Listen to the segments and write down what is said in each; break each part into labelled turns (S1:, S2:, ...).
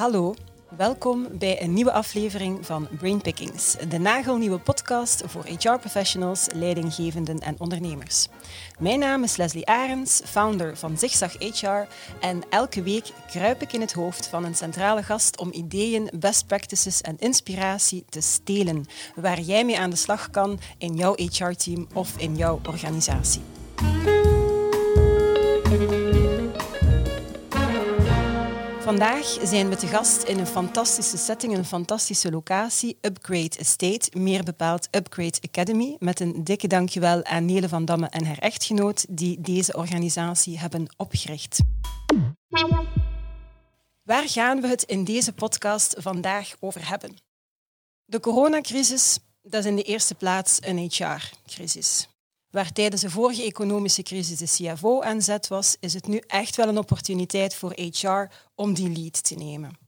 S1: Hallo, welkom bij een nieuwe aflevering van Brainpickings, de nagelnieuwe podcast voor HR-professionals, leidinggevenden en ondernemers. Mijn naam is Leslie Arends, founder van Zigzag HR en elke week kruip ik in het hoofd van een centrale gast om ideeën, best practices en inspiratie te stelen, waar jij mee aan de slag kan in jouw HR-team of in jouw organisatie. Vandaag zijn we te gast in een fantastische setting, een fantastische locatie, Upgrade Estate, meer bepaald Upgrade Academy, met een dikke dankjewel aan Nele van Damme en haar echtgenoot die deze organisatie hebben opgericht. Waar gaan we het in deze podcast vandaag over hebben? De coronacrisis, dat is in de eerste plaats een HR-crisis. Waar tijdens de vorige economische crisis de CFO aan zet was, is het nu echt wel een opportuniteit voor HR om die lead te nemen.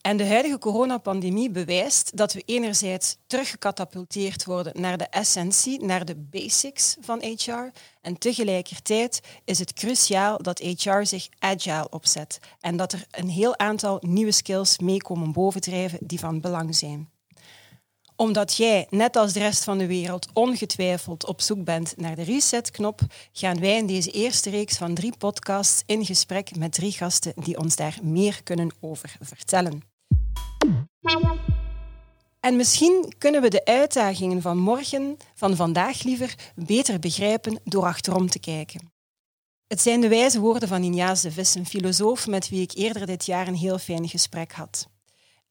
S1: En de huidige coronapandemie bewijst dat we enerzijds teruggecatapulteerd worden naar de essentie, naar de basics van HR. En tegelijkertijd is het cruciaal dat HR zich agile opzet en dat er een heel aantal nieuwe skills meekomen bovendrijven die van belang zijn omdat jij, net als de rest van de wereld, ongetwijfeld op zoek bent naar de resetknop, gaan wij in deze eerste reeks van drie podcasts in gesprek met drie gasten die ons daar meer kunnen over vertellen. En misschien kunnen we de uitdagingen van morgen, van vandaag liever, beter begrijpen door achterom te kijken. Het zijn de wijze woorden van Injaas de Vis, een filosoof met wie ik eerder dit jaar een heel fijn gesprek had.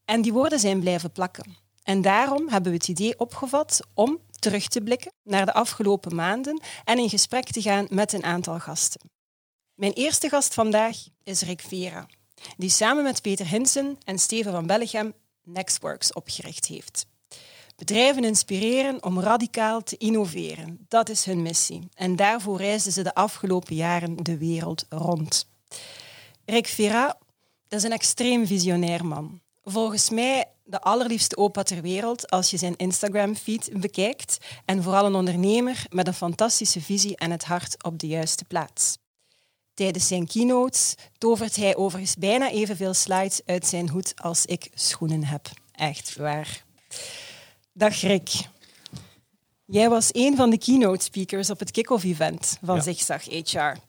S1: En die woorden zijn blijven plakken. En daarom hebben we het idee opgevat om terug te blikken naar de afgelopen maanden en in gesprek te gaan met een aantal gasten. Mijn eerste gast vandaag is Rick Vera, die samen met Peter Hinsen en Steven van Bellegem Nextworks opgericht heeft. Bedrijven inspireren om radicaal te innoveren. Dat is hun missie. En daarvoor reisden ze de afgelopen jaren de wereld rond. Rick Vera dat is een extreem visionair man. Volgens mij de allerliefste opa ter wereld als je zijn Instagram-feed bekijkt. En vooral een ondernemer met een fantastische visie en het hart op de juiste plaats. Tijdens zijn keynotes tovert hij overigens bijna evenveel slides uit zijn hoed als ik schoenen heb. Echt waar. Dag Rick. Jij was een van de keynote speakers op het kick-off event van ja. Zigzag HR.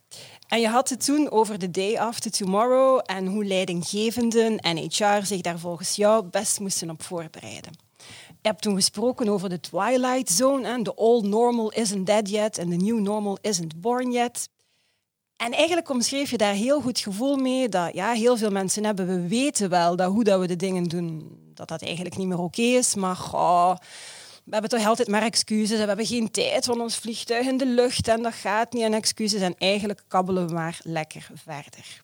S1: En je had het toen over de day after tomorrow en hoe leidinggevenden en HR zich daar volgens jou best moesten op voorbereiden. Je hebt toen gesproken over de twilight zone en the old normal isn't dead yet and the new normal isn't born yet. En eigenlijk omschreef je daar heel goed gevoel mee dat ja, heel veel mensen hebben, we weten wel dat hoe dat we de dingen doen, dat dat eigenlijk niet meer oké is, maar goh, we hebben toch altijd maar excuses. We hebben geen tijd, van ons vliegtuig in de lucht en dat gaat niet. En excuses. En eigenlijk kabbelen we maar lekker verder.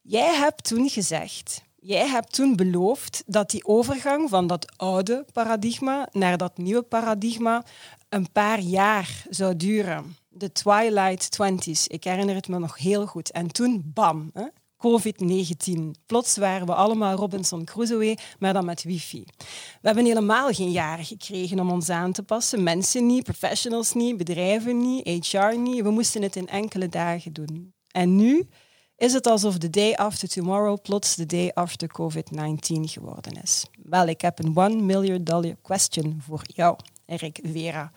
S1: Jij hebt toen gezegd, jij hebt toen beloofd dat die overgang van dat oude paradigma naar dat nieuwe paradigma een paar jaar zou duren. De Twilight Twenties. Ik herinner het me nog heel goed. En toen, bam, hè? COVID-19. Plots waren we allemaal Robinson Crusoe, maar dan met wifi. We hebben helemaal geen jaren gekregen om ons aan te passen. Mensen niet, professionals niet, bedrijven niet, HR niet. We moesten het in enkele dagen doen. En nu is het alsof de day after tomorrow plots de day after COVID-19 geworden is. Wel, ik heb een one million dollar question voor jou, Erik Vera.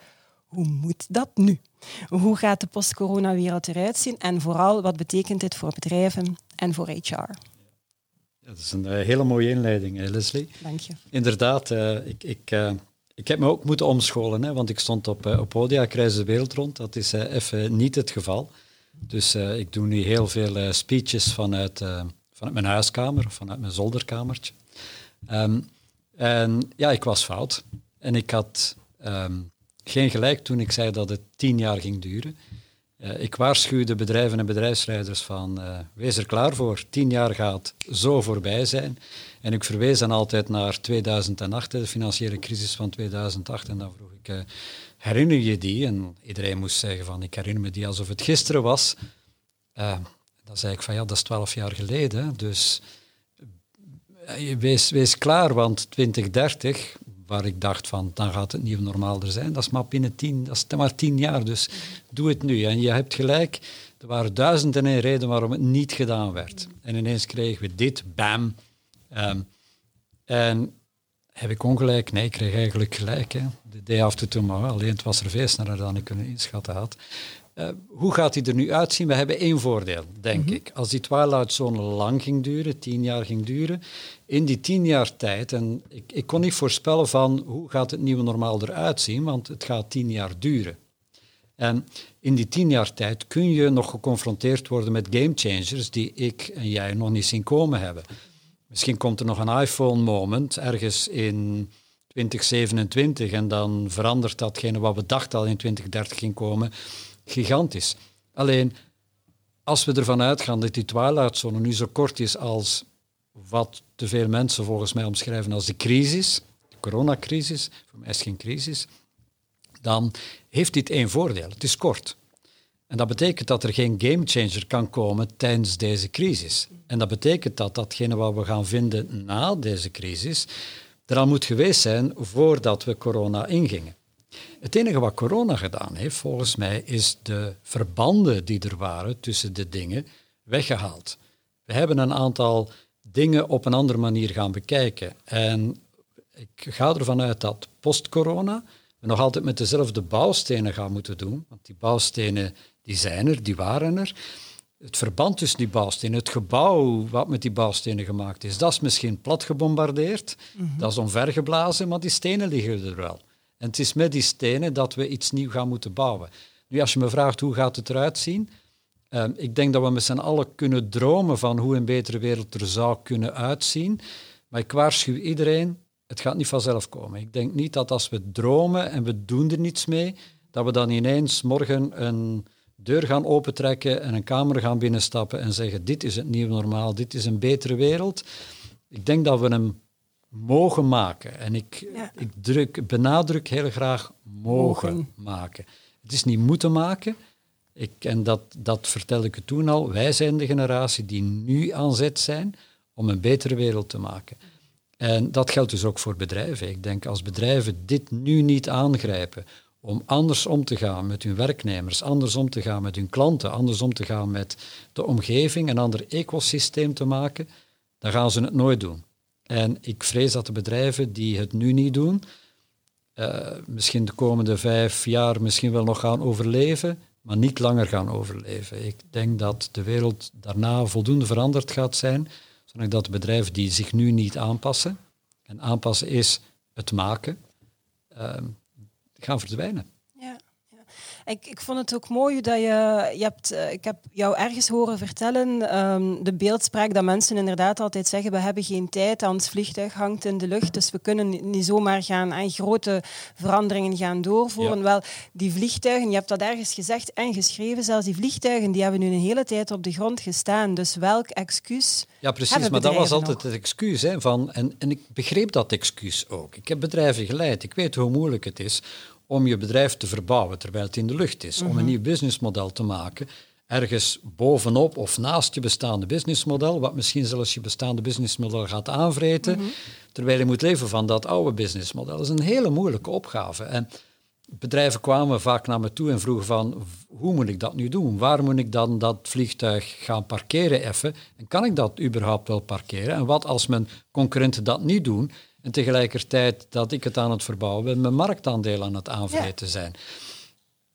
S1: Hoe moet dat nu? Hoe gaat de post-corona-wereld eruit zien? En vooral, wat betekent dit voor bedrijven en voor HR?
S2: Ja, dat is een uh, hele mooie inleiding, Leslie.
S1: Dank je.
S2: Inderdaad, uh, ik, ik, uh, ik heb me ook moeten omscholen, hè, want ik stond op, op podia, ik reis de wereld rond. Dat is even niet het geval. Dus ik doe nu heel veel speeches vanuit, vanuit mijn huiskamer of vanuit mijn zolderkamertje. Um, en ja, ik was fout. En ik had um, geen gelijk toen ik zei dat het tien jaar ging duren. Uh, ik waarschuwde bedrijven en bedrijfsleiders van uh, wees er klaar voor, tien jaar gaat zo voorbij zijn. En ik verwees dan altijd naar 2008, de financiële crisis van 2008. En dan vroeg ik, uh, herinner je die? En iedereen moest zeggen van ik herinner me die alsof het gisteren was. dan zei ik van ja, dat is twaalf jaar geleden. Dus wees klaar, want 2030 waar ik dacht van, dan gaat het nieuw normaal er zijn. Dat is maar binnen tien, dat is maar tien jaar, dus doe het nu. En je hebt gelijk, er waren duizenden en redenen waarom het niet gedaan werd. En ineens kregen we dit, bam, Ehm, en heb ik ongelijk? Nee, ik kreeg eigenlijk gelijk. Hè. De day after tomorrow. Alleen het was er veel sneller dan ik kunnen inschatten had. Uh, hoe gaat die er nu uitzien? We hebben één voordeel, denk mhm. ik. Als die Zone lang ging duren, tien jaar ging duren, in die tien jaar tijd, en ik, ik kon niet voorspellen van hoe gaat het nieuwe normaal eruit zien, want het gaat tien jaar duren. En in die tien jaar tijd kun je nog geconfronteerd worden met gamechangers die ik en jij nog niet zien komen hebben. Misschien komt er nog een iPhone-moment ergens in 2027 en dan verandert datgene wat we dachten al in 2030 ging komen gigantisch. Alleen, als we ervan uitgaan dat die twilight zone nu zo kort is als wat te veel mensen volgens mij omschrijven als de crisis, de coronacrisis, voor mij is geen crisis, dan heeft dit één voordeel. Het is kort. En dat betekent dat er geen gamechanger kan komen tijdens deze crisis. En dat betekent dat datgene wat we gaan vinden na deze crisis er al moet geweest zijn voordat we corona ingingen. Het enige wat corona gedaan heeft, volgens mij, is de verbanden die er waren tussen de dingen weggehaald. We hebben een aantal dingen op een andere manier gaan bekijken. En ik ga ervan uit dat post-corona we nog altijd met dezelfde bouwstenen gaan moeten doen. Want die bouwstenen die zijn er, die waren er. Het verband tussen die bouwstenen, het gebouw wat met die bouwstenen gemaakt is, dat is misschien plat gebombardeerd, mhm. dat is omvergeblazen, maar die stenen liggen er wel. En het is met die stenen dat we iets nieuw gaan moeten bouwen. Nu, als je me vraagt hoe gaat het eruit zien, uh, ik denk dat we met z'n allen kunnen dromen van hoe een betere wereld er zou kunnen uitzien. Maar ik waarschuw iedereen, het gaat niet vanzelf komen. Ik denk niet dat als we dromen en we doen er niets mee, dat we dan ineens morgen een deur gaan opentrekken en een kamer gaan binnenstappen en zeggen, dit is het nieuwe normaal, dit is een betere wereld. Ik denk dat we hem mogen maken. En ik, ik druk, benadruk heel graag mogen, maken. Het is niet moeten maken. Ik, en dat, dat vertel ik u toen al. Wij zijn de generatie die nu aan zet zijn om een betere wereld te maken. En dat geldt dus ook voor bedrijven. Ik denk als bedrijven dit nu niet aangrijpen om anders om te gaan met hun werknemers, anders om te gaan met hun klanten, anders om te gaan met de omgeving, een ander ecosysteem te maken, dan gaan ze het nooit doen. En ik vrees dat de bedrijven die het nu niet doen, uh, misschien de komende vijf jaar misschien wel nog gaan overleven, maar niet langer gaan overleven. Ik denk dat de wereld daarna voldoende veranderd gaat zijn, zodat de bedrijven die zich nu niet aanpassen, en aanpassen is het maken, uh, gaan verdwijnen.
S1: Ik, ik vond het ook mooi dat je, je hebt, eh, ik heb jou ergens horen vertellen, um, de beeldspraak dat mensen inderdaad altijd zeggen, we hebben geen tijd, het vliegtuig hangt in de lucht, dus we kunnen niet zomaar gaan aan grote veranderingen gaan doorvoeren. Wel, die vliegtuigen, je hebt dat ergens gezegd en geschreven, zelfs die vliegtuigen, die hebben nu een hele tijd op de grond gestaan. Dus welk excuus
S2: Ja, precies, maar dat was altijd het excuus. Hè, van, en, en ik begreep dat excuus ook. Ik heb bedrijven geleid, ik weet hoe moeilijk het is om je bedrijf te verbouwen terwijl het in de lucht is. Om een mhm. nieuw businessmodel te maken. Ergens bovenop of naast je bestaande businessmodel, wat misschien zelfs je bestaande businessmodel gaat aanvreten, mhm. terwijl je moet leven van dat oude businessmodel. Dat is een hele moeilijke opgave. En bedrijven kwamen vaak naar me toe en vroegen van, hoe moet ik dat nu doen? Waar moet ik dan dat vliegtuig gaan parkeren even? En kan ik dat überhaupt wel parkeren? En wat als mijn concurrenten dat niet doen? En tegelijkertijd dat ik het aan het verbouwen ben, mijn marktaandeel aan het aanvreten zijn.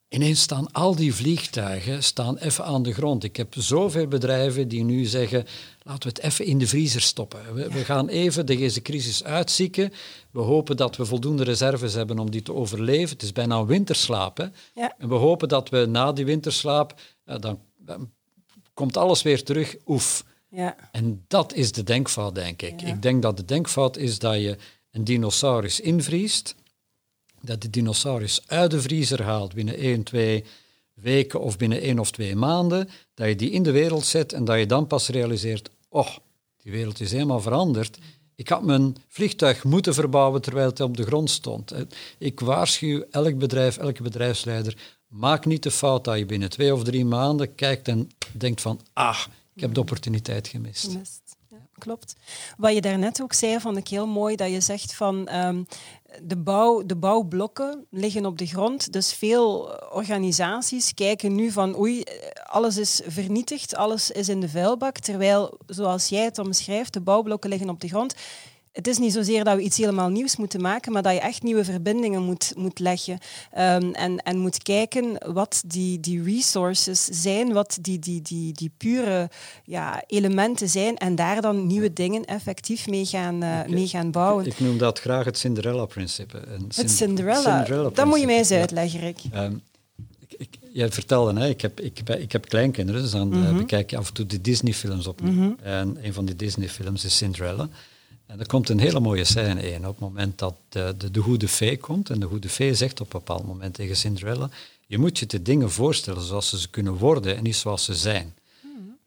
S2: Ineens staan al die vliegtuigen staan even aan de grond. Ik heb zoveel bedrijven die nu zeggen, laten we het even in de vriezer stoppen. We, we, gaan even deze crisis uitzieken. We hopen dat we voldoende reserves hebben om die te overleven. Het is bijna winterslaap. Ja. En we hopen dat we na die winterslaap, dan, dan komt alles weer terug. Oef. Ja. En dat is de denkfout, denk ik. Ik denk dat de denkfout is dat je een dinosaurus invriest, dat de dinosaurus uit de vriezer haalt binnen 1, 2 weken of binnen 1 of 2 maanden, dat je die in de wereld zet en dat je dan pas realiseert, oh, die wereld is helemaal veranderd. Ik had mijn vliegtuig moeten verbouwen terwijl het op de grond stond. Ik waarschuw elk bedrijf, elke bedrijfsleider, maak niet de fout dat je binnen twee of drie maanden kijkt en denkt van, ah, ik heb de opportuniteit gemist.
S1: Ja, klopt. Wat je daarnet ook zei, vond ik heel mooi, dat je zegt van... Um, de, bouw, de bouwblokken liggen op de grond. Dus veel organisaties kijken nu van oei, alles is vernietigd, alles is in de vuilbak. Terwijl, zoals jij het omschrijft, de bouwblokken liggen op de grond het is niet zozeer dat we iets helemaal nieuws moeten maken, maar dat je echt nieuwe verbindingen moet, moet leggen. Um, en, en moet kijken wat die, die resources zijn, wat die, die, die, die pure ja, elementen zijn en daar dan nieuwe dingen effectief mee gaan, uh, mee gaan bouwen.
S2: Ik, noem dat graag het Cinderella-principe.
S1: Het Cinderella, Cinderella dat moet je mij eens uitleggen, Rick. Um,
S2: ik, jij vertelde, hè, ik, heb, ik, ik heb kleinkinderen, dus dan mm -hmm. bekijk je af en toe de Disney-films op. Mm -hmm. En een van die Disney-films is Cinderella. En er komt een hele mooie scène in op het moment dat de, de, de goede fee komt. En de goede fee zegt op een bepaald moment tegen Cinderella, je moet je de dingen voorstellen zoals ze kunnen worden en niet zoals ze zijn.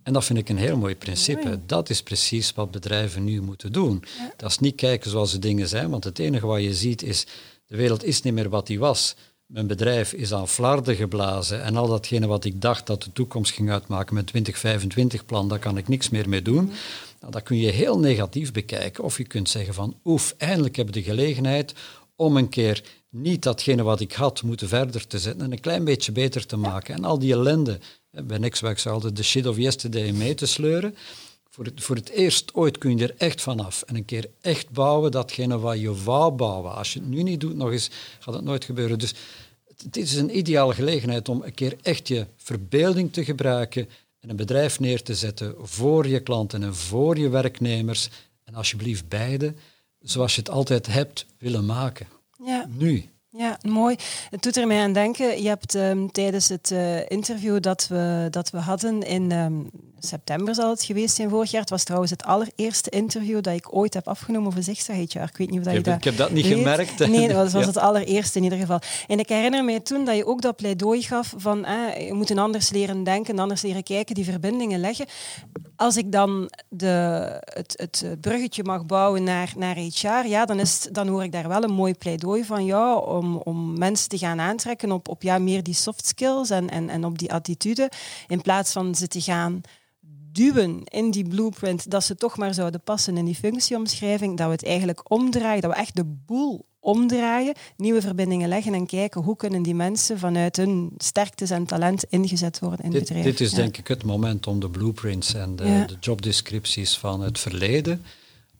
S2: En dat vind ik een heel mooi principe. Dat is precies wat bedrijven nu moeten doen. Dat is niet kijken zoals de dingen zijn, want het enige wat je ziet is, de wereld is niet meer wat die was. Mijn bedrijf is aan flarden geblazen en al datgene wat ik dacht dat de toekomst ging uitmaken met 2025-plan, daar kan ik niks meer mee doen. Nou, dat kun je heel negatief bekijken. Of je kunt zeggen van, oef, eindelijk heb ik de gelegenheid om een keer niet datgene wat ik had moeten verder te zetten en een klein beetje beter te maken. En al die ellende, bij Nextwerk altijd de shit of yesterday mee te sleuren. Voor het, voor het eerst ooit kun je er echt vanaf en een keer echt bouwen datgene wat je wou bouwen. Als je het nu niet doet nog eens, gaat het nooit gebeuren. Dus het is een ideale gelegenheid om een keer echt je verbeelding te gebruiken, en een bedrijf neer te zetten voor je klanten en voor je werknemers. En alsjeblieft beide, zoals je het altijd hebt willen maken. Ja. Nu.
S1: Ja, mooi. Het doet er mij aan denken. Je hebt um, tijdens het uh, interview dat we, dat we hadden in um, september zal het geweest zijn vorig jaar. Het was trouwens het allereerste interview dat ik ooit heb afgenomen over Zigzag HR. Ik weet niet of dat
S2: je
S1: dat
S2: Ik heb dat niet gemerkt.
S1: Nee, dat was het allereerste in ieder geval. En ik herinner mij toen dat je ook dat pleidooi gaf van eh, je moet een anders leren denken, anders leren kijken, die verbindingen leggen. Als ik dan de, het, het bruggetje mag bouwen naar, naar HR, ja, dan, is, dan hoor ik daar wel een mooi pleidooi van jou om, om mensen te gaan aantrekken op, op ja, meer die soft skills en, en, en op die attitude, in plaats van ze te gaan duwen in die blueprint dat ze toch maar zouden passen in die functieomschrijving, dat we het eigenlijk omdraaien, dat we echt de boel omdraaien, nieuwe verbindingen leggen en kijken hoe kunnen die mensen vanuit hun sterktes en talent ingezet worden in
S2: dit,
S1: het bedrijf.
S2: Dit is denk ik het moment om de blueprints en de, de jobdescripties van het verleden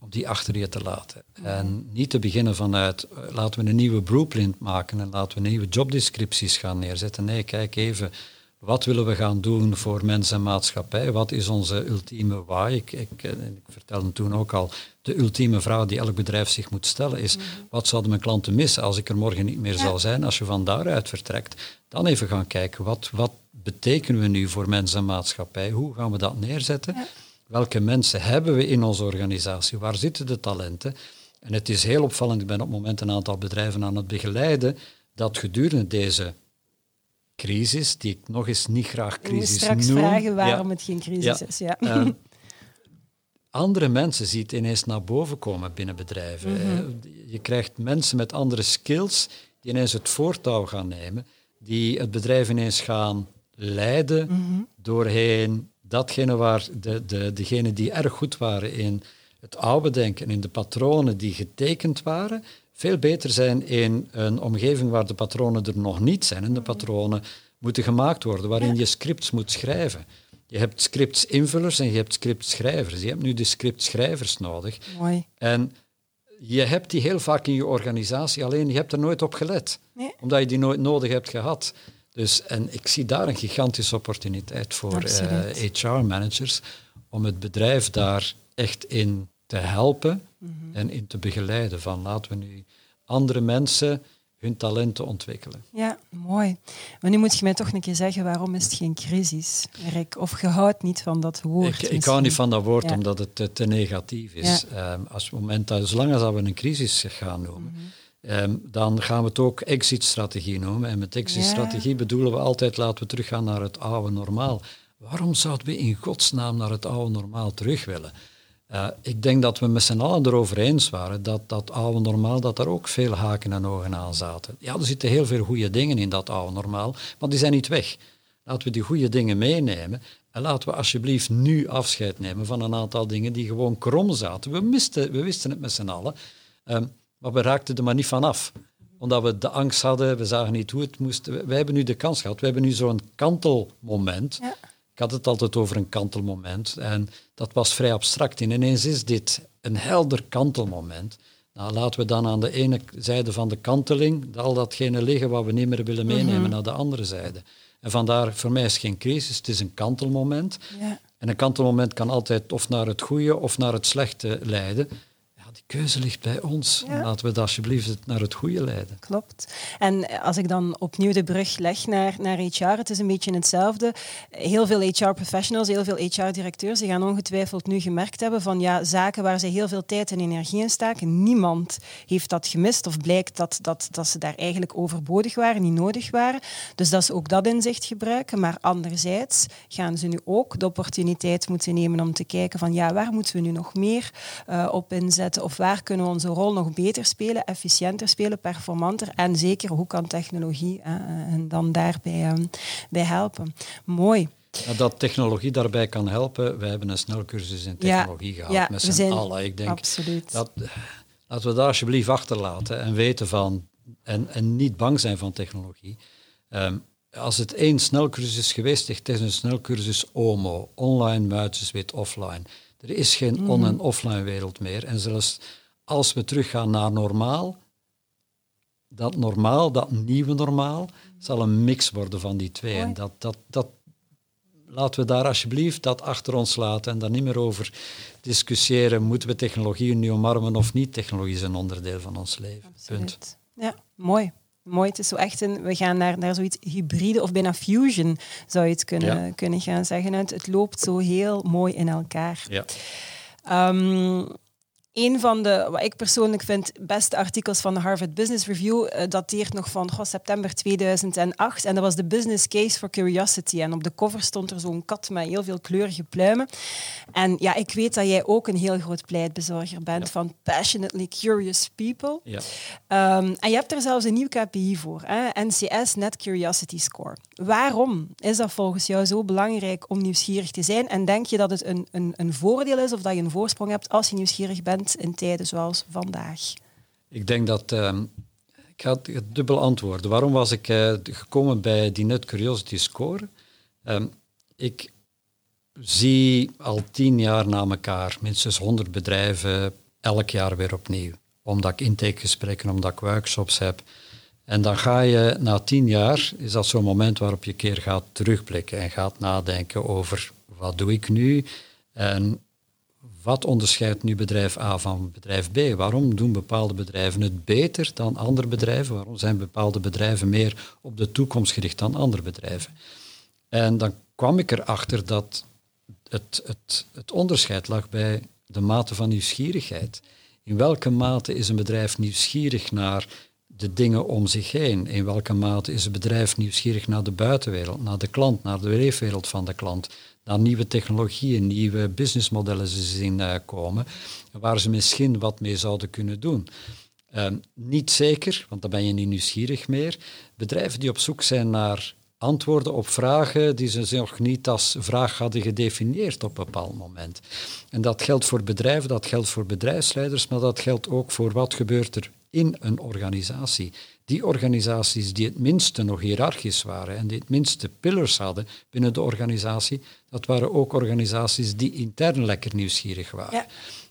S2: om die achter je te laten. En niet te beginnen vanuit, eh, laten we een nieuwe blueprint maken en laten we nieuwe jobdescripties gaan neerzetten. Nee, kijk even wat willen we gaan doen voor mens en maatschappij? Wat is onze ultieme why? Ik, ik, ik vertelde toen ook al, de ultieme vraag die elk bedrijf zich moet stellen is, mhm. wat zouden mijn klanten missen als ik er morgen niet meer zal zijn? Als je van daaruit vertrekt, dan even gaan kijken, wat, wat betekenen we nu voor mens en maatschappij? Hoe gaan we dat neerzetten? Welke mensen hebben we in onze organisatie? Waar zitten de talenten? En het is heel opvallend, ik ben op het moment een aantal bedrijven aan het begeleiden, dat gedurende deze crisis, die ik nog eens niet graag crisis noem.
S1: straks vragen waarom het geen crisis is. Ja. Ehm,
S2: andere mensen ziet ineens naar boven komen binnen bedrijven. Mhm. Je krijgt mensen met andere skills die ineens het voortouw gaan nemen, die het bedrijf ineens gaan leiden mhm. doorheen datgene waar de, de, degenen die erg goed waren in het oude denken, in de patronen die getekend waren, veel beter zijn in een omgeving waar de patronen er nog niet zijn en de patronen moeten gemaakt worden, waarin je scripts moet schrijven. Je hebt scriptsinvullers en je hebt scriptschrijvers. Je hebt nu de scriptschrijvers nodig.
S1: Mooi.
S2: En je hebt die heel vaak in je organisatie, alleen je hebt er nooit op gelet. Omdat je die nooit nodig hebt gehad. Dus, en ik zie daar een gigantische opportuniteit voor HR-managers eh, om het bedrijf daar echt in te helpen en in te begeleiden. Van laten we nu andere mensen hun talenten ontwikkelen.
S1: Ja, mooi. Maar nu moet je mij toch een keer zeggen, waarom is het geen crisis, Rick? Of je houdt niet van dat woord?
S2: Ik, ik hou niet van dat woord omdat het te, negatief is. Ja. Um, als moment dat, zolang als we een crisis gaan noemen, mhm. ehm, dan gaan we het ook exit-strategie noemen. En met exit-strategie bedoelen we altijd, laten we teruggaan naar het oude normaal. Waarom zouden we in godsnaam naar het oude normaal terug willen? Uh, ik denk dat we met z'n allen erover eens waren dat dat oude normaal, dat er ook veel haken en ogen aan zaten. Ja, er zitten heel veel goede dingen in dat oude normaal, maar die zijn niet weg. Laten we die goede dingen meenemen en laten we alsjeblieft nu afscheid nemen van een aantal dingen die gewoon krom zaten. We, misten, we wisten het met z'n allen. Um, maar we raakten er maar niet van af. Omdat we de angst hadden, we zagen niet hoe het moest. Wij hebben nu de kans gehad, we hebben nu zo'n kantelmoment.
S1: Ja.
S2: Ik had het altijd over een kantelmoment en dat was vrij abstract. En ineens is dit een helder kantelmoment. Nou, laten we dan aan de ene zijde van de kanteling al datgene liggen wat we niet meer willen meenemen naar de andere zijde. En vandaar, voor mij is het geen crisis, het is een kantelmoment.
S1: Ja.
S2: En een kantelmoment kan altijd of naar het goede of naar het slechte leiden. Die keuze ligt bij ons.
S1: Ja.
S2: Laten we het alsjeblieft naar het goede leiden.
S1: Klopt. En als ik dan opnieuw de brug leg naar, naar HR, het is een beetje hetzelfde. Heel veel HR-professionals, heel veel HR-directeurs, die gaan ongetwijfeld nu gemerkt hebben van ja, zaken waar ze heel veel tijd en energie in staken, niemand heeft dat gemist of blijkt dat, dat, dat ze daar eigenlijk overbodig waren, niet nodig waren. Dus dat ze ook dat inzicht gebruiken. Maar anderzijds gaan ze nu ook de opportuniteit moeten nemen om te kijken van ja, waar moeten we nu nog meer uh, op inzetten of waar kunnen we onze rol nog beter spelen, efficiënter spelen, performanter en zeker hoe kan technologie uh, en dan daarbij uh, bij helpen. Mooi.
S2: Dat technologie daarbij kan helpen. We hebben een snelcursus in technologie
S1: ja,
S2: gehad
S1: ja,
S2: met z'n allen. Ik denk,
S1: absoluut.
S2: Dat, laten we dat alsjeblieft achterlaten en weten van en, en niet bang zijn van technologie. Um, als het één snelcursus is geweest, het is een snelcursus OMO, online, muitenswit, offline. Er is geen on- en offline wereld meer. En zelfs als we teruggaan naar normaal, dat normaal, dat nieuwe normaal, zal een mix worden van die twee. En dat, dat, dat, laten we daar alsjeblieft dat achter ons laten en daar niet meer over discussiëren. Moeten we technologie nu omarmen of niet? Technologie is een onderdeel van ons leven.
S1: Absoluut.
S2: Punt.
S1: Ja, mooi. Mooi, het is zo echt een, we gaan naar, naar zoiets hybride of bijna fusion, zou je het kunnen,
S2: Ja.
S1: kunnen gaan zeggen. Het, het loopt zo heel mooi in elkaar.
S2: Ja.
S1: Um, een van de, wat ik persoonlijk vind, beste artikels van de Harvard Business Review uh, dateert nog van goh, september 2008. En dat was de Business Case for Curiosity. En op de cover stond er zo'n kat met heel veel kleurige pluimen. En ja, ik weet dat jij ook een heel groot pleitbezorger bent
S2: Ja.
S1: van passionately curious people.
S2: Ja.
S1: Um, en je hebt er zelfs een nieuw KPI voor, hè? NCS Net Curiosity Score. Waarom is dat volgens jou zo belangrijk om nieuwsgierig te zijn? En denk je dat het een, een, een voordeel is of dat je een voorsprong hebt als je nieuwsgierig bent in tijden zoals vandaag?
S2: Ik denk dat. ehm, ik ga het dubbel antwoorden. Waarom was ik eh, gekomen bij die Net Curiosity Score? Ehm, ik zie al tien jaar na elkaar minstens 100 bedrijven elk jaar weer opnieuw. Omdat ik intakegesprekken, omdat ik workshops heb. En dan ga je na tien jaar, is dat zo'n moment waarop je een keer gaat terugblikken en gaat nadenken over wat doe ik nu en wat onderscheidt nu bedrijf A van bedrijf B? Waarom doen bepaalde bedrijven het beter dan andere bedrijven? Waarom zijn bepaalde bedrijven meer op de toekomst gericht dan andere bedrijven? En dan kwam ik erachter dat het, het, het onderscheid lag bij de mate van nieuwsgierigheid. In welke mate is een bedrijf nieuwsgierig naar de dingen om zich heen? In welke mate is een bedrijf nieuwsgierig naar de buitenwereld, naar de klant, naar de leefwereld van de klant, naar nieuwe technologieën, nieuwe businessmodellen zien uh, komen, waar ze misschien wat mee zouden kunnen doen? Um, niet zeker, want dan ben je niet nieuwsgierig meer. Bedrijven die op zoek zijn naar antwoorden op vragen die ze nog niet als vraag hadden gedefinieerd op een bepaald moment. En dat geldt voor bedrijven, dat geldt voor bedrijfsleiders, maar dat geldt ook voor wat gebeurt er in een organisatie. Die organisaties die het minste nog hiërarchisch waren en die het minste pillars hadden binnen de organisatie, dat waren ook organisaties die intern lekker nieuwsgierig waren.
S1: Ja.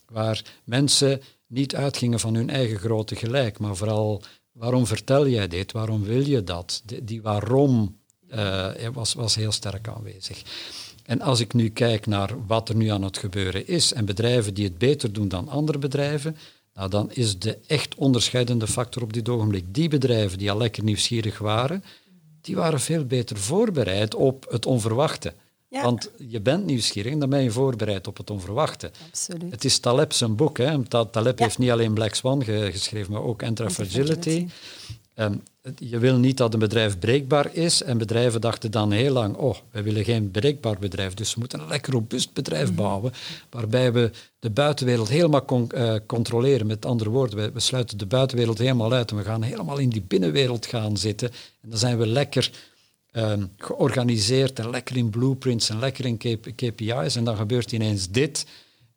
S2: Waar mensen niet uitgingen van hun eigen grote gelijk, maar vooral waarom vertel jij dit, waarom wil je dat? Die, die waarom uh, was, was heel sterk aanwezig. En als ik nu kijk naar wat er nu aan het gebeuren is en bedrijven die het beter doen dan andere bedrijven, nou, dan is de echt onderscheidende factor op dit ogenblik die bedrijven die al lekker nieuwsgierig waren, die waren veel beter voorbereid op het onverwachte.
S1: Ja.
S2: Want je bent nieuwsgierig en dan ben je voorbereid op het onverwachte.
S1: Absoluut.
S2: Het is Taleb zijn boek. Hè. Taleb
S1: Ja.
S2: heeft niet alleen Black Swan ge geschreven, maar ook Anti-Fragility. Um, je wil niet dat een bedrijf breekbaar is en bedrijven dachten dan heel lang, oh, we willen geen breekbaar bedrijf, dus we moeten een lekker robuust bedrijf
S1: Mhm.
S2: bouwen, waarbij we de buitenwereld helemaal con uh, controleren. Met andere woorden, we, we, sluiten de buitenwereld helemaal uit en we gaan helemaal in die binnenwereld gaan zitten. En dan zijn we lekker um, georganiseerd en lekker in blueprints en lekker in KPI's en dan gebeurt ineens dit.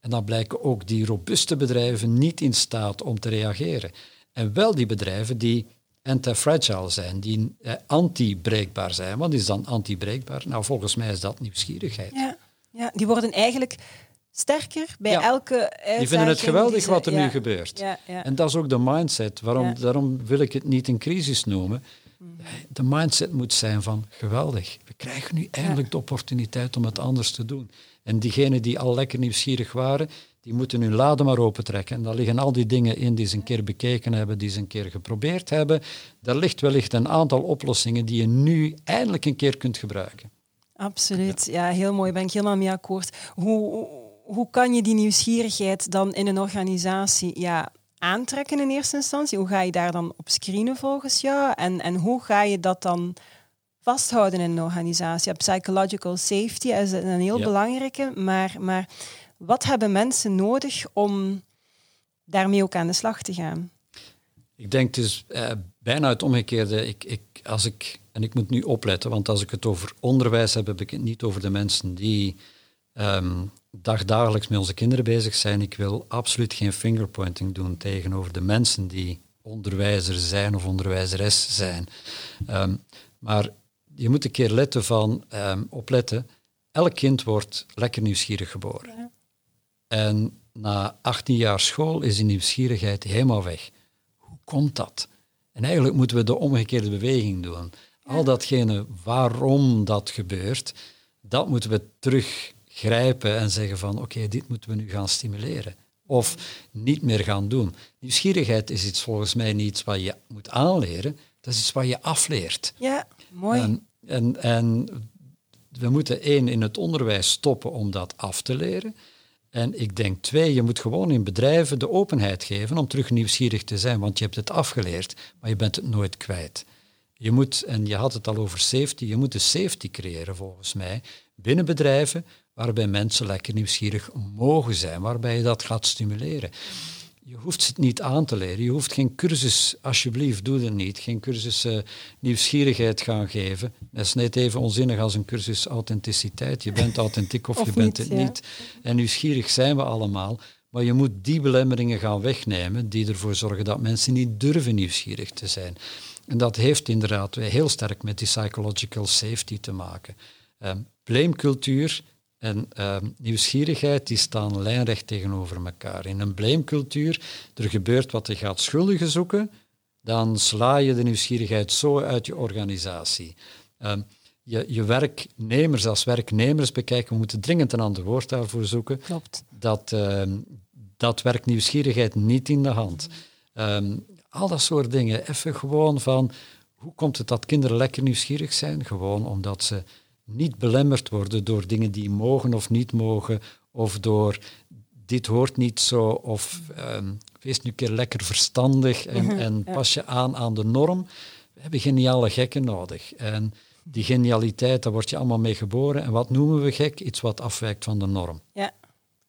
S2: En dan blijken ook die robuuste bedrijven niet in staat om te reageren. En wel die bedrijven die anti-fragile zijn, die eh, anti-breekbaar zijn. Wat is dan anti-breekbaar? Nou, volgens mij is dat nieuwsgierigheid.
S1: Ja, ja die worden eigenlijk sterker bij elke
S2: Die vinden het geweldig wat er nu gebeurt. Ja, en dat is ook de mindset. Waarom, Daarom wil ik het niet een crisis noemen. De mindset moet zijn van geweldig. We krijgen nu eindelijk de opportuniteit om het anders te doen. En diegenen die al lekker nieuwsgierig waren, die moeten hun laden maar opentrekken. En daar liggen al die dingen in die ze een keer bekeken hebben, die ze een keer geprobeerd hebben. Daar ligt wellicht een aantal oplossingen die je nu eindelijk een keer kunt gebruiken.
S1: Absoluut, ja, heel mooi, ben ik helemaal mee akkoord. Hoe, hoe kan je die nieuwsgierigheid dan in een organisatie ja, aantrekken in eerste instantie? Hoe ga je daar dan op screenen volgens jou? En, en hoe ga je dat dan vasthouden in een organisatie? psychological safety is een heel belangrijke, maar, maar wat hebben mensen nodig om daarmee ook aan de slag te gaan?
S2: Ik denk dus uh, bijna het omgekeerde. Ik, ik, als ik, en ik moet nu opletten, want als ik het over onderwijs heb, heb ik het niet over de mensen die um, dagdagelijks met onze kinderen bezig zijn. Ik wil absoluut geen fingerpointing doen tegenover de mensen die onderwijzer zijn of onderwijzeres zijn. Ehm, maar je moet een keer letten van, um, opletten, elk kind wordt lekker nieuwsgierig geboren. En na 18 jaar school is die nieuwsgierigheid helemaal weg. Hoe komt dat? En eigenlijk moeten we de omgekeerde beweging doen. Al datgene waarom dat gebeurt, dat moeten we terug grijpen en zeggen van oké, dit moeten we nu gaan stimuleren. Of niet meer gaan doen. Nieuwsgierigheid is iets volgens mij niet iets wat je moet aanleren, dat is iets wat je afleert.
S1: Ja, mooi.
S2: En, en, en we moeten één in het onderwijs stoppen om dat af te leren. En ik denk twee, je moet gewoon in bedrijven de openheid geven om terug nieuwsgierig te zijn, want je hebt het afgeleerd, maar je bent het nooit kwijt. Je moet, en je had het al over safety, je moet de safety creëren volgens mij binnen bedrijven, waarbij mensen lekker nieuwsgierig mogen zijn, waarbij je dat gaat stimuleren. Je hoeft het niet aan te leren. Je hoeft geen cursus, alsjeblieft, doe dat niet. Geen cursus uh, nieuwsgierigheid gaan geven. Dat is net even onzinnig als een cursus authenticiteit. Je bent authentiek of, je bent het niet. En nieuwsgierig zijn we allemaal. Maar je moet die belemmeringen gaan wegnemen die ervoor zorgen dat mensen niet durven nieuwsgierig te zijn. En dat heeft inderdaad heel sterk met die psychological safety te maken. Um, blamecultuur en ehm, nieuwsgierigheid die staan lijnrecht tegenover elkaar. In een blamecultuur, er gebeurt wat je gaat schuldigen zoeken, dan sla je de nieuwsgierigheid zo uit je organisatie. Um, je, je werknemers als werknemers bekijken, we moeten dringend een ander woord daarvoor zoeken.
S1: Klopt.
S2: Dat, um, dat werkt nieuwsgierigheid niet in de hand. al dat soort dingen. Even gewoon van, hoe komt het dat kinderen lekker nieuwsgierig zijn? Gewoon omdat ze niet belemmerd worden door dingen die mogen of niet mogen, of door dit hoort niet zo, of um, wees nu een keer lekker verstandig en, mhm, en pas je aan aan de norm. We hebben geniale gekken nodig. En die genialiteit, daar word je allemaal mee geboren. En wat noemen we gek? Iets wat afwijkt van de norm.
S1: Ja,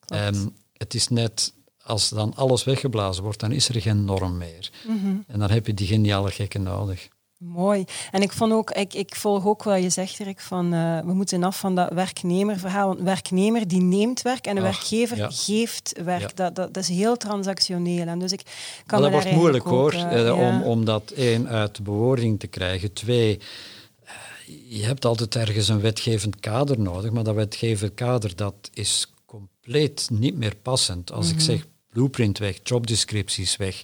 S2: En het is net, als dan alles weggeblazen wordt, dan is er geen norm meer. Mhm. En dan heb je die geniale gekken nodig.
S1: Mooi. En ik vond ook, ik, ik volg ook wat je zegt, Rick, van uh, we moeten af van dat werknemerverhaal. Een werknemer die neemt werk en een werkgever geeft werk. Dat, dat, dat, is heel transactioneel. En dus ik kan
S2: maar dat wordt moeilijk hoor, uh, om, om dat één uit de bewoording te krijgen. Twee, je hebt altijd ergens een wetgevend kader nodig, maar dat wetgevend kader dat is compleet niet meer passend. Als ik mhm. zeg blueprint weg, jobdescripties weg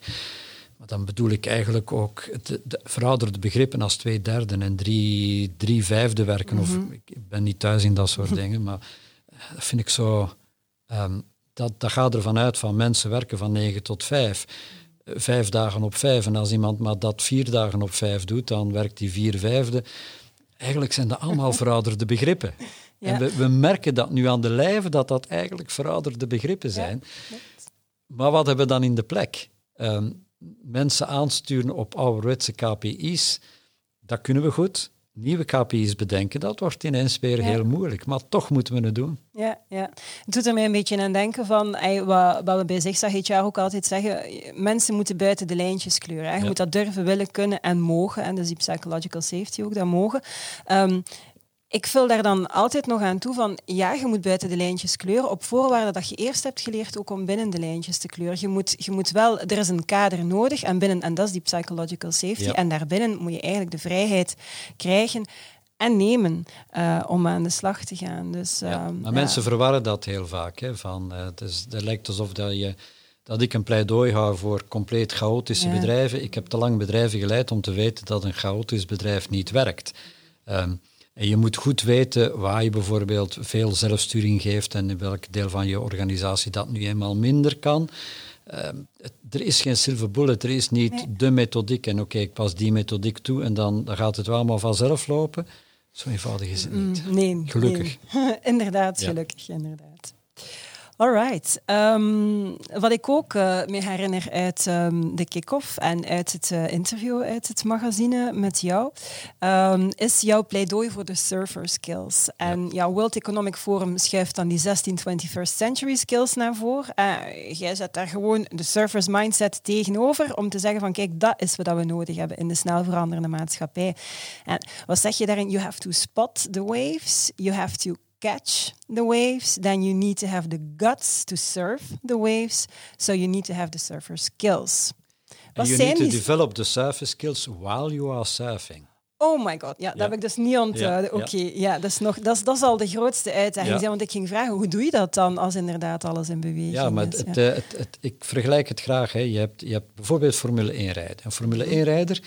S2: maar dan bedoel ik eigenlijk ook de, de verouderde begrippen als twee derde en drie, drie vijfde werken. Of mhm. ik ben niet thuis in dat soort dingen, maar eh, dat vind ik zo. Um, dat, dat gaat ervan uit van mensen werken van negen tot vijf. Eh, vijf dagen op vijf. En als iemand maar dat vier dagen op vijf doet, dan werkt die vier vijfde. Eigenlijk zijn dat allemaal verouderde begrippen. En we, we, merken dat nu aan de lijve, dat dat eigenlijk verouderde begrippen zijn. maar wat hebben we dan in de plek? Um, mensen aansturen op ouderwetse KPI's, dat kunnen we goed. Nieuwe KPI's bedenken, dat wordt ineens weer heel moeilijk. Maar toch moeten we het doen.
S1: Ja, ja. Het doet er mij een beetje aan denken van wat, wat we bij Zigzag jaar ook altijd zeggen. Mensen moeten buiten de lijntjes kleuren. Je moet dat durven, willen, kunnen en mogen. En dus die psychological safety ook, dat mogen. Um, ik vul daar dan altijd nog aan toe van, ja, je moet buiten de lijntjes kleuren, op voorwaarde dat je eerst hebt geleerd ook om binnen de lijntjes te kleuren. Je moet, je moet wel, er is een kader nodig en, binnen, en dat is die psychological safety. En daarbinnen moet je eigenlijk de vrijheid krijgen en nemen uh, om aan de slag te gaan. Dus,
S2: ja,
S1: ehm,
S2: maar mensen verwarren dat heel vaak. Hè, van, uh, het, is, het lijkt alsof dat, je, dat ik een pleidooi hou voor compleet chaotische bedrijven. Ik heb te lang bedrijven geleid om te weten dat een chaotisch bedrijf niet werkt. Um, en je moet goed weten waar je bijvoorbeeld veel zelfsturing geeft en in welk deel van je organisatie dat nu eenmaal minder kan. Uh, er is geen silver bullet, er is niet nee. de methodiek en oké, ik pas die methodiek toe en dan, dan gaat het wel allemaal vanzelf lopen. Zo eenvoudig is het niet.
S1: Mm, nee.
S2: Gelukkig.
S1: Nee. inderdaad, ja. gelukkig, inderdaad. Alright. Um, wat ik ook uh, me herinner uit um, de kick-off en uit het uh, interview uit het magazine met jou, um, is jouw pleidooi voor de surfer skills. En ja. jouw World Economic Forum schuift dan die 16 21st century skills naar voren. Uh, jij zet daar gewoon de surfers mindset tegenover om te zeggen van kijk, dat is wat we nodig hebben in de snel veranderende maatschappij. En wat zeg je daarin? You have to spot the waves, you have to catch the waves, then you need to have the guts to surf the waves. So you need to have the surfer skills.
S2: And you need to develop the surfer skills while you are surfing.
S1: Oh my god, ja, dat ja. heb ik dus niet onthouden. Ja, Oké, okay, ja. ja. dat, is nog, dat, is, dat is al de grootste uitdaging. Want ik ging vragen, hoe doe je dat dan als inderdaad alles in beweging
S2: ja, maar
S1: is?
S2: Het, het, het, ik vergelijk het graag. Hè. Je, hebt, je hebt bijvoorbeeld Formule 1 rijden. Een Formule 1 rijder,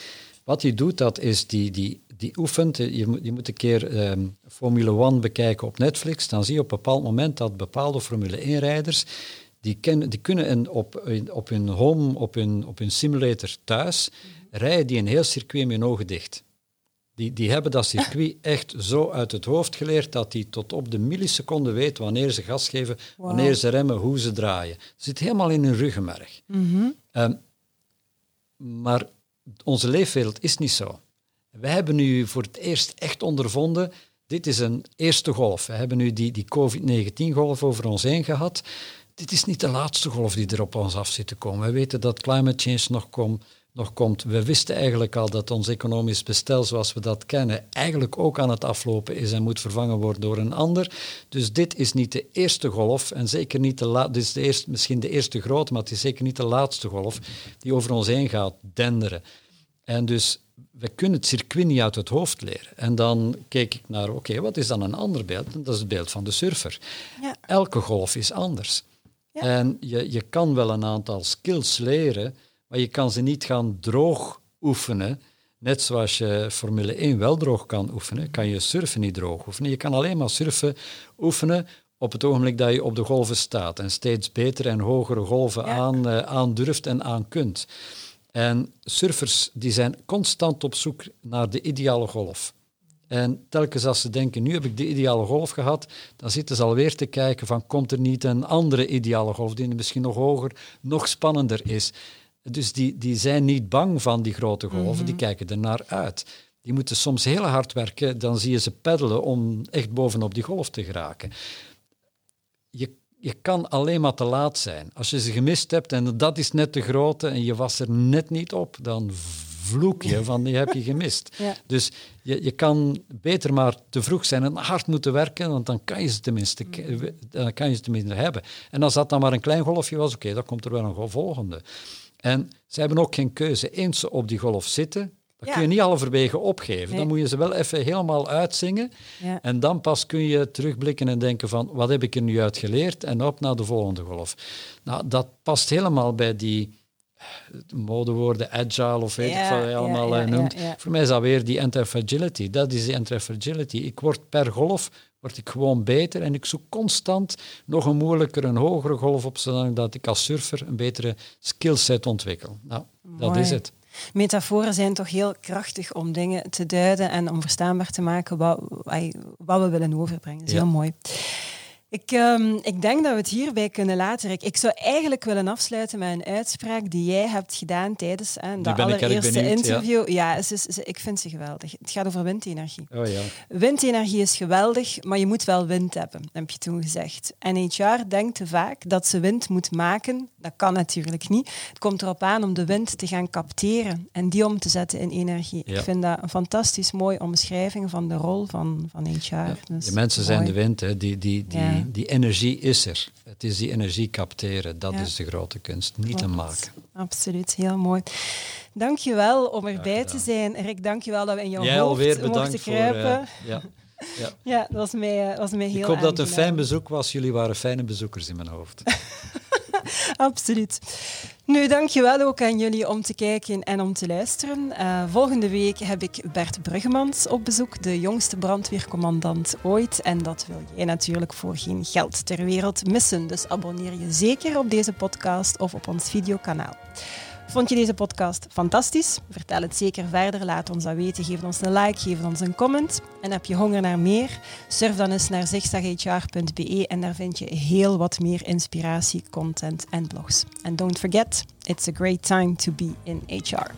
S2: wat hij doet, dat is die, die die oefent. Je moet, je moet een keer um, Formule 1 bekijken op Netflix. Dan zie je op een bepaald moment dat bepaalde Formule 1-rijders... Die, ken, die kunnen een, op, op hun home, op hun, op hun simulator thuis, rijden die een heel circuit met hun ogen dicht. Die, die hebben dat circuit echt zo uit het hoofd geleerd dat die tot op de milliseconde weten wanneer ze gas geven, wow. wanneer ze remmen, hoe ze draaien. Het zit helemaal in hun ruggenmerg.
S1: Mm -hmm.
S2: um, maar onze leefwereld is niet zo. Wij hebben nu voor het eerst echt ondervonden, dit is een eerste golf. We hebben nu die, die COVID-19-golf over ons heen gehad. Dit is niet de laatste golf die er op ons af zit te komen. We weten dat climate change nog, nog komt. We wisten eigenlijk al dat ons economisch bestel zoals we dat kennen eigenlijk ook aan het aflopen is en moet vervangen worden door een ander. Dus dit is niet de eerste golf en zeker niet de laatste, dit is de eerste, misschien de eerste grote, maar het is zeker niet de laatste golf die over ons heen gaat denderen. En dus we kunnen het circuit niet uit het hoofd leren. En dan keek ik naar, oké, okay, wat is dan een ander beeld? En dat is het beeld van de surfer.
S1: Ja.
S2: Elke golf is anders. Ja. En je, je kan wel een aantal skills leren, maar je kan ze niet gaan droog oefenen. Net zoals je Formule 1 wel droog kan oefenen, kan je surfen niet droog oefenen. Je kan alleen maar surfen oefenen op het ogenblik dat je op de golven staat en steeds betere en hogere golven ja. aan, uh, aandurft en aan kunt. En surfers die zijn constant op zoek naar de ideale golf. En telkens als ze denken, nu heb ik de ideale golf gehad, dan zitten ze alweer te kijken van, komt er niet een andere ideale golf die misschien nog hoger, nog spannender is. Dus die, die zijn niet bang van die grote golven, mm -hmm. die kijken er naar uit. Die moeten soms heel hard werken, dan zie je ze peddelen om echt bovenop die golf te geraken. Je kan alleen maar te laat zijn. Als je ze gemist hebt en dat is net de grote en je was er net niet op, dan vloek je van die heb je gemist.
S1: Ja.
S2: Dus je, je kan beter maar te vroeg zijn en hard moeten werken, want dan kan je ze tenminste, dan kan je ze tenminste hebben. En als dat dan maar een klein golfje was, oké, okay, dan komt er wel een volgende. En ze hebben ook geen keuze. Eens ze op die golf zitten, ja. kun je niet halverwege opgeven. Nee. Dan moet je ze wel even helemaal uitzingen.
S1: Ja.
S2: En dan pas kun je terugblikken en denken van, wat heb ik er nu uit geleerd? En op naar de volgende golf. Nou, dat past helemaal bij die modewoorden, agile of weet
S1: ja,
S2: ik wat je allemaal
S1: ja,
S2: noemt. Voor mij is dat weer die anti-fragility. Dat is die anti-fragility. Ik word per golf word ik gewoon beter en ik zoek constant nog een moeilijker, een hogere golf op, zodat ik als surfer een betere skillset ontwikkel. Nou,
S1: Mooi.
S2: dat is het.
S1: Metaforen zijn toch heel krachtig om dingen te duiden en om verstaanbaar te maken wat, wat we willen overbrengen. Dat is
S2: Ja.
S1: heel mooi. Ik, ehm, ik denk dat we het hierbij kunnen laten. Ik, ik zou eigenlijk willen afsluiten met een uitspraak die jij hebt gedaan tijdens hè, dat allereerste interview. Ja, ze, ze, ik vind ze geweldig. Het gaat over windenergie.
S2: Oh, ja.
S1: Windenergie is geweldig, maar je moet wel wind hebben, heb je toen gezegd. En HR denkt te vaak dat ze wind moet maken. Dat kan natuurlijk niet. Het komt erop aan om de wind te gaan capteren en die om te zetten in energie. Ik vind dat een fantastisch mooie omschrijving van de rol van, van HR.
S2: Dus de mensen zijn de wind, hè. die, die, die, die, energie is er. Het is die energie capteren, dat is de grote kunst, niet te maken.
S1: Absoluut, heel mooi. Dankjewel om erbij te zijn. Rick, dankjewel dat we in jouw
S2: Jij
S1: hoofd
S2: mochten
S1: kruipen.
S2: Voor, uh, ja.
S1: Ja. ja, dat was mij, was mij heel
S2: Ik hoop dat het een fijn bezoek was. Jullie waren fijne bezoekers in mijn hoofd.
S1: Absoluut. Nu, dankjewel ook aan jullie om te kijken en om te luisteren. Uh, volgende week heb ik Bert Bruggemans op bezoek, de jongste brandweercommandant ooit. En dat wil jij natuurlijk voor geen geld ter wereld missen. Dus abonneer je zeker op deze podcast of op ons videokanaal. Vond je deze podcast fantastisch? Vertel het zeker verder. Laat ons dat weten. Geef ons een like, geef ons een comment. En heb je honger naar meer? Surf dan eens naar zigzaghr.be en daar vind je heel wat meer inspiratie, content en blogs. And don't forget, it's a great time to be in HR.